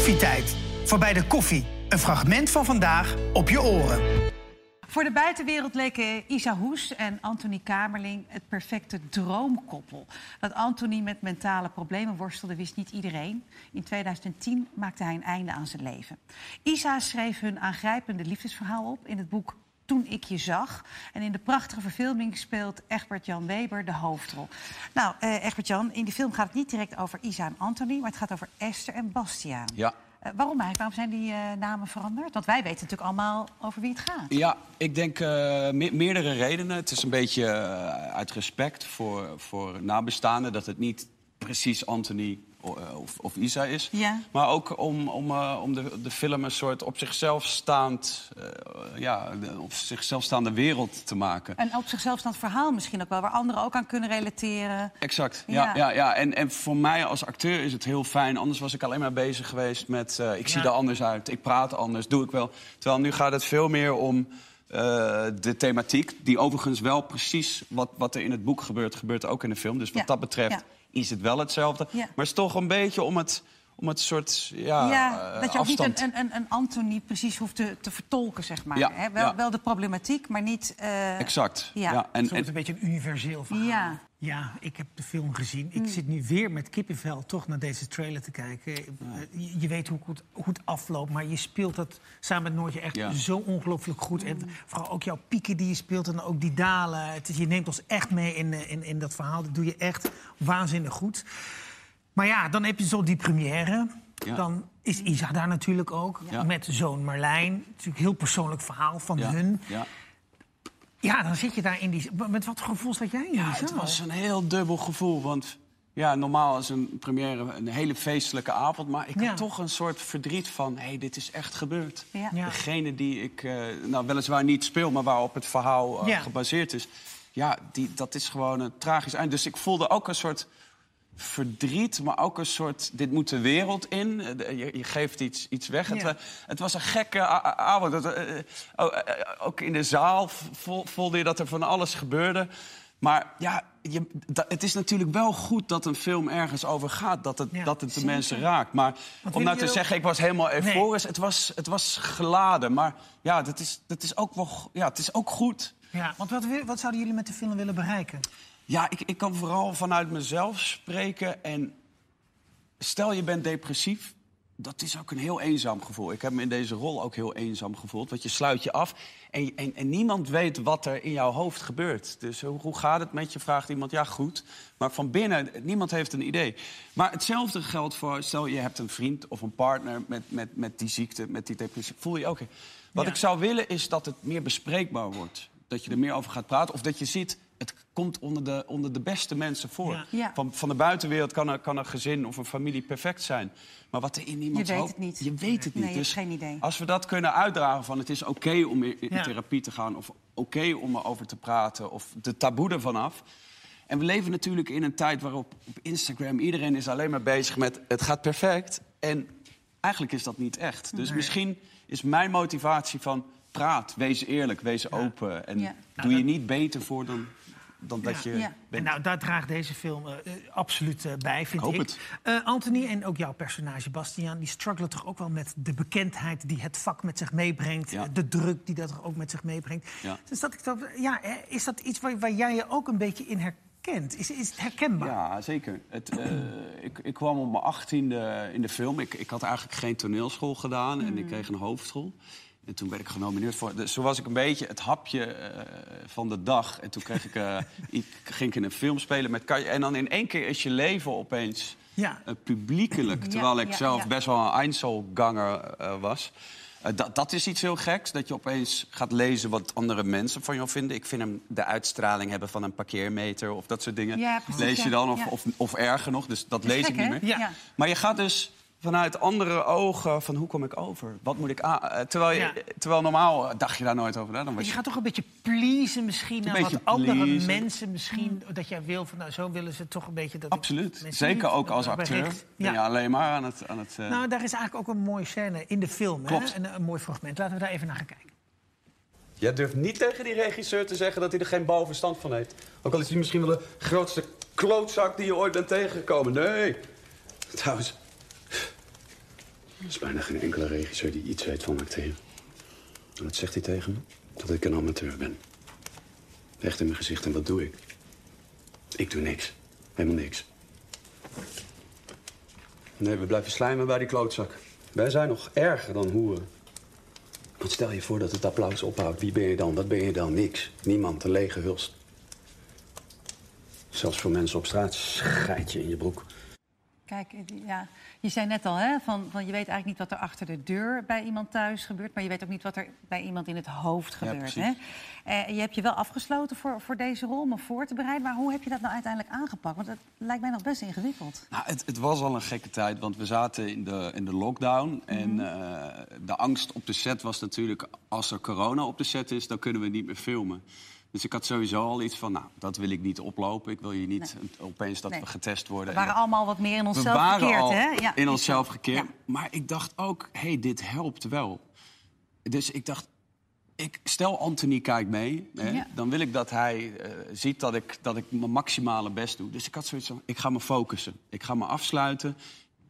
Koffietijd. Voorbij de koffie. Een fragment van vandaag op je oren. Voor de buitenwereld leken Isa Hoes en Anthony Kamerling het perfecte droomkoppel. Dat Anthony met mentale problemen worstelde, wist niet iedereen. In 2010 maakte hij een einde aan zijn leven. Isa schreef hun aangrijpende liefdesverhaal op in het boek toen ik je zag. En in de prachtige verfilming speelt Egbert-Jan Weber de hoofdrol. Nou, eh, Egbert-Jan, in die film gaat het niet direct over Isa en Anthony... maar het gaat over Esther en Bastiaan. Ja. Eh, waarom eigenlijk? Waarom zijn die eh, namen veranderd? Want wij weten natuurlijk allemaal over wie het gaat. Ja, ik denk eh, me- meerdere redenen. Het is een beetje uit respect voor, voor nabestaanden... dat het niet precies Anthony of, of Isa is. Ja. Maar ook om, om, eh, om de, de film een soort op zichzelf staand... eh, ja, de- op zichzelf staande wereld te maken. Een op zichzelf staand verhaal misschien ook wel... waar anderen ook aan kunnen relateren. Exact, ja. Ja. ja, ja. En, en voor mij als acteur is het heel fijn. Anders was ik alleen maar bezig geweest met... eh, ik zie Ja. er anders uit, ik praat anders, doe ik wel. Terwijl nu gaat het veel meer om eh, de thematiek... die overigens wel precies wat, wat er in het boek gebeurt... gebeurt ook in de film. Dus wat Ja, dat betreft ja. is het wel hetzelfde. Ja. Maar het is toch een beetje om het, om het soort ja, ja, eh, dat je ook afstand... niet een, een, een Anthony precies hoeft te, te vertolken, zeg maar. Ja, Hè? Wel, ja. wel de problematiek, maar niet... eh, Exact, Ja. ja. En, en, een beetje een universeel verhaal. Ja. Ja, ik heb de film gezien. Mm. Ik zit nu weer met kippenvel toch naar deze trailer te kijken. Eh, Je, je weet hoe het, hoe het afloopt, maar je speelt dat samen met Noortje echt Ja. zo ongelooflijk goed. En Mm. vooral ook jouw pieken die je speelt en ook die dalen. Het is, je neemt ons echt mee in, eh, in, in dat verhaal. Dat doe je echt waanzinnig goed. Maar ja, dan heb je zo die première. Ja. Dan is Isa daar natuurlijk ook. Ja. Met zoon Marlijn. Natuurlijk een heel persoonlijk verhaal van ja, hun. ja. Ja, dan zit je daar in die... Met wat gevoel zat jij in die Ja, het was een heel dubbel gevoel. Want ja, normaal is een première een hele feestelijke avond. Maar ik Ja. had toch een soort verdriet van... hé, hey, dit is echt gebeurd. Ja. Degene die ik eh, nou, weliswaar niet speel... maar waarop het verhaal eh, Ja. gebaseerd is... ja, die, dat is gewoon een tragisch eind. Dus ik voelde ook een soort verdriet, maar ook een soort... dit moet de wereld in. Eh, Je, je geeft iets, iets weg. Het, Ja. wa- het was een gekke avond. Eh, eh, oh, eh, eh, ook in de zaal vo- voelde je dat er van alles gebeurde. Maar ja, je, het is natuurlijk wel goed dat een film ergens over gaat. Dat het, Ja, dat het de zeker. mensen raakt. Maar om nou te zeggen, ik was helemaal euforisch. Het, was, het was geladen. Maar ja, dat is, dat is ook wel, ja, het is ook goed. Ja, want wat, wat zouden jullie met de film willen bereiken? Ja, ik, ik kan vooral vanuit mezelf spreken. En stel je bent depressief, dat is ook een heel eenzaam gevoel. Ik heb me in deze rol ook heel eenzaam gevoeld. Want je sluit je af en, en, en niemand weet wat er in jouw hoofd gebeurt. Dus hoe, hoe gaat het met je, vraagt iemand. Ja, goed. Maar van binnen, niemand heeft een idee. Maar hetzelfde geldt voor, stel je hebt een vriend of een partner... met, met, met die ziekte, met die depressie. Voel je ook. Wat Ja. ik zou willen is dat het meer bespreekbaar wordt. Dat je er meer over gaat praten. Of dat je ziet, het komt onder de, onder de beste mensen voor. Ja. Ja. Van, van de buitenwereld kan, er, kan een gezin of een familie perfect zijn. Maar wat er in iemands Je weet het niet. Je weet het niet. Nee, je hebt dus geen idee. als we dat kunnen uitdragen van het is oké om in, in Ja. therapie te gaan... of oké om erover te praten of de taboe ervan af... En we leven natuurlijk in een tijd waarop op Instagram iedereen is alleen maar bezig met het gaat perfect. En eigenlijk is dat niet echt. Dus misschien is mijn motivatie van praat, wees eerlijk, wees open. En Ja. doe je niet beter voor dan, dan dat je Ja. En bent. nou, daar draagt deze film eh, eh, absoluut eh, bij, vind hoop ik. het. Eh, Anthony en ook jouw personage Bastiaan... die struggelen toch ook wel met de bekendheid die het vak met zich meebrengt. Ja. De druk die dat er ook met zich meebrengt. Ja. Dus dat ik dat, ja, is dat iets waar, waar jij je ook een beetje in herkent? Is, is het herkenbaar? Ja, zeker. Het, eh, ik, ik kwam op mijn achttiende in de film. Ik, ik had eigenlijk geen toneelschool gedaan en ik kreeg een hoofdrol. En toen werd ik genomineerd voor... Dus zo was ik een beetje het hapje eh, van de dag. En toen kreeg ik, eh, ik, ging ik in een film spelen met. En dan in één keer is je leven opeens Ja. eh, publiekelijk. Ja, Terwijl ik ja, zelf best wel een Einzelganger was. Dat, dat is iets heel geks, dat je opeens gaat lezen wat andere mensen van jou vinden. Ik vind hem de uitstraling hebben van een parkeermeter of dat soort dingen. Ja, precies, lees je dan, of, of, of erger nog, dus dat lees gek, ik niet meer. Maar je gaat dus vanuit andere ogen van hoe kom ik over? Wat moet ik aan? Terwijl, je, Ja. terwijl normaal eh, dacht je daar nooit over. Dan je je... gaat toch een beetje pleasen misschien naar beetje wat andere pleasen. mensen misschien... dat jij wil van, nou, zo willen ze toch een beetje... Dat Absoluut. Zeker niet- ook als acteur. Ben je Ja. alleen maar aan het... Aan het eh, Nou, daar is eigenlijk ook een mooie scène in de film. Hè? Een, een mooi fragment. Laten we daar even naar gaan kijken. Jij durft niet tegen die regisseur te zeggen dat hij er geen bal verstand van heeft. Ook al is hij misschien wel de grootste klootzak die je ooit bent tegengekomen. Nee. Trouwens. Er is bijna geen enkele regisseur die iets weet van acteren. En wat zegt hij tegen me? Dat ik een amateur ben. Echt in mijn gezicht en wat doe ik? Ik doe niks. Helemaal niks. Nee, we blijven slijmen bij die klootzak. Wij zijn nog erger dan hoeren. Want stel je voor dat het applaus ophoudt. Wie ben je dan? Wat ben je dan? Niks. Niemand. Een lege hulst. Zelfs voor mensen op straat schijt je in je broek. Kijk, eh, ja, je zei net al, hè, van, van je weet eigenlijk niet wat er achter de deur bij iemand thuis gebeurt, maar je weet ook niet wat er bij iemand in het hoofd gebeurt. hè? Eh, je hebt je wel afgesloten voor, voor deze rol om me voor te bereiden, maar hoe heb je dat nou uiteindelijk aangepakt? Want dat lijkt mij nog best ingewikkeld. Nou, het, het was al een gekke tijd, want we zaten in de, in de lockdown. En Mhm. eh, de angst op de set was natuurlijk... als er corona op de set is, dan kunnen we niet meer filmen. Dus ik had sowieso al iets van, nou, dat wil ik niet oplopen. Ik wil hier niet opeens dat Nee. we getest worden. We waren En- allemaal wat meer in we onszelf waren gekeerd, al hè? Ja, in is onszelf gekeerd. Ja. Maar ik dacht ook, hé, hey, dit helpt wel. Dus ik dacht, ik, stel Anthony kijkt mee, hè, Ja. dan wil ik dat hij eh, ziet dat ik, dat ik mijn maximale best doe. Dus ik had zoiets van, ik ga me focussen. Ik ga me afsluiten.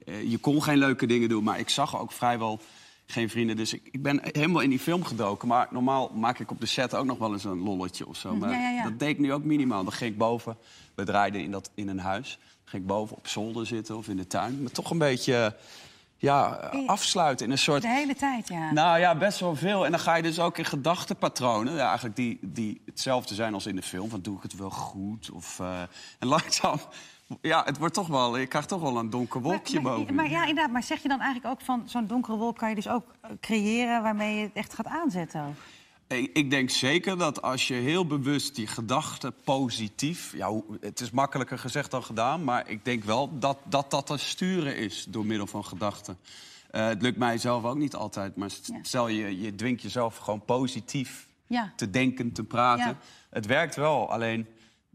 Eh, je kon geen leuke dingen doen, maar ik zag ook vrijwel geen vrienden. Dus ik, ik ben helemaal in die film gedoken. Maar normaal maak ik op de set ook nog wel eens een lolletje of zo. Maar Ja, ja, ja. dat deed ik nu ook minimaal. Dan ging ik boven, we draaiden in, dat, in een huis. Dan ging ik boven op zolder zitten of in de tuin. Maar toch een beetje ja, afsluiten in een soort... De hele tijd, ja. Nou ja, best wel veel. En dan ga je dus ook in gedachtenpatronen, ja, eigenlijk die, die hetzelfde zijn als in de film. Van doe ik het wel goed? Of, eh, en langzaam, ja, het wordt toch wel, je krijgt toch wel een donker wolkje maar, boven. maar, maar ja, inderdaad, maar zeg je dan eigenlijk ook van zo'n donkere wolk kan je dus ook eh, creëren waarmee je het echt gaat aanzetten? Ik, denk zeker dat als je heel bewust die gedachten positief... Ja, het is makkelijker gezegd dan gedaan, maar ik denk wel dat dat, dat te sturen is door middel van gedachten. Eh, het lukt mij zelf ook niet altijd, maar stel je, je dwingt jezelf gewoon positief Ja. te denken, te praten. Ja. Het werkt wel, alleen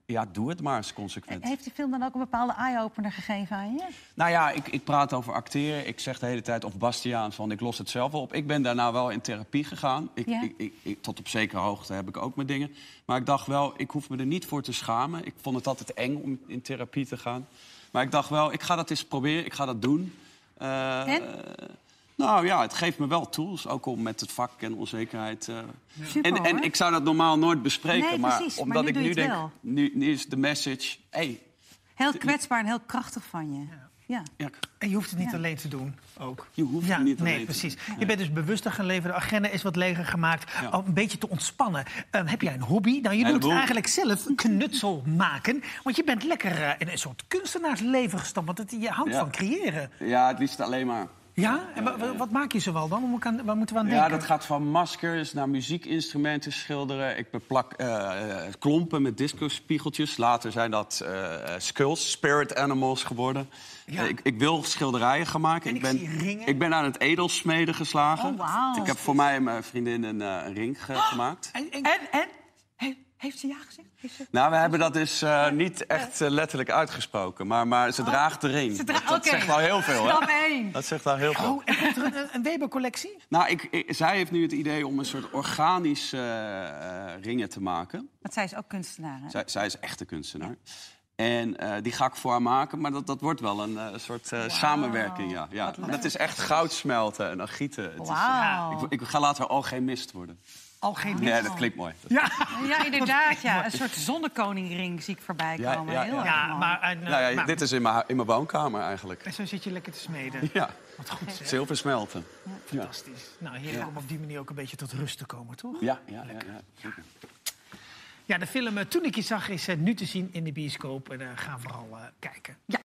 ja, doe het maar eens consequent. Heeft die film dan ook een bepaalde eye-opener gegeven aan je? Nou ja, ik, ik praat over acteren. Ik zeg de hele tijd, of Bastiaan, van ik los het zelf wel op. Ik ben daarna wel in therapie gegaan. Ik, Ja. ik, ik, ik- tot op zekere hoogte heb ik ook mijn dingen. Maar ik dacht wel, ik hoef me er niet voor te schamen. Ik vond het altijd eng om in therapie te gaan. Maar ik dacht wel, ik ga dat eens proberen. Ik ga dat doen. Eh, En? Nou ja, het geeft me wel tools. Ook om met het vak en onzekerheid... eh, Super, en, en hoor. ik zou dat normaal nooit bespreken. Nee, maar precies. Maar omdat nu ik nu het denk, wel. nu, nu is de message... Hey, Heel kwetsbaar en heel krachtig van je. Ja. ja, En je hoeft het niet Ja. alleen te doen, ook. Je hoeft ja, het niet nee, alleen te precies. doen. Je bent dus bewuster gaan leven. De agenda is wat leger gemaakt. Ja. Om een beetje te ontspannen. Ehm, heb jij een hobby? Nou, je doet eigenlijk zelf knutsel maken. Want je bent lekker eh, in een soort kunstenaarsleven gestapt. Want het, je houdt Ja. van creëren. ja, het liefst alleen maar. Ja? En wa- wa- wat maak je zoal dan? Waar, moeten we aan Ja, denken? dat gaat van maskers naar muziekinstrumenten schilderen. Ik beplak eh, eh, klompen met discospiegeltjes. Later zijn dat eh, skulls, spirit animals geworden. Ja. Ik, ik wil schilderijen gaan maken. En ik ben, zie ringen. ik ben aan het edelsmeden geslagen. Oh. Ik heb voor mij en mijn vriendin een, een ring ge- gemaakt. En, en- heeft ze ja gezegd? Ze... Nou, we hebben dat dus eh, niet echt eh, letterlijk uitgesproken. Maar, maar ze draagt de ring. Oh. Ze dra- dat zegt wel heel veel, hè? Stap één. Dat zegt wel heel veel. Oh, en komt er een, een Weber-collectie? Nou, ik, ik- zij heeft nu het idee om een soort organische eh, ringen te maken. Want zij is ook kunstenaar, hè? Zij, zij is echte kunstenaar. En die ga ik voor haar maken, maar dat, dat wordt wel een soort samenwerking. Ja. Ja. Dat is echt goud smelten en dan gieten. Het is, Wauw. ik, ik ga later al geen mist worden. Al geen Nee, dat klinkt mooi. Ja, Ja, inderdaad, ja. Een soort zonnekoningring zie ik voorbij Ja, komen. ja, Heel ja. erg ja mooi. maar, en, eh, nou ja, maar- dit is in mijn, in mijn woonkamer eigenlijk. en zo zit je lekker te smeden. Ja, Wat goed zeg. zilver smelten. Ja, Fantastisch. Nou, heerlijk om op die manier ook een beetje tot rust te komen, toch? ja, ja. ja, ja, zeker. Ja, de film eh, Toen ik je zag is eh, nu te zien in de bioscoop. En eh, ga vooral eh, kijken. Ja.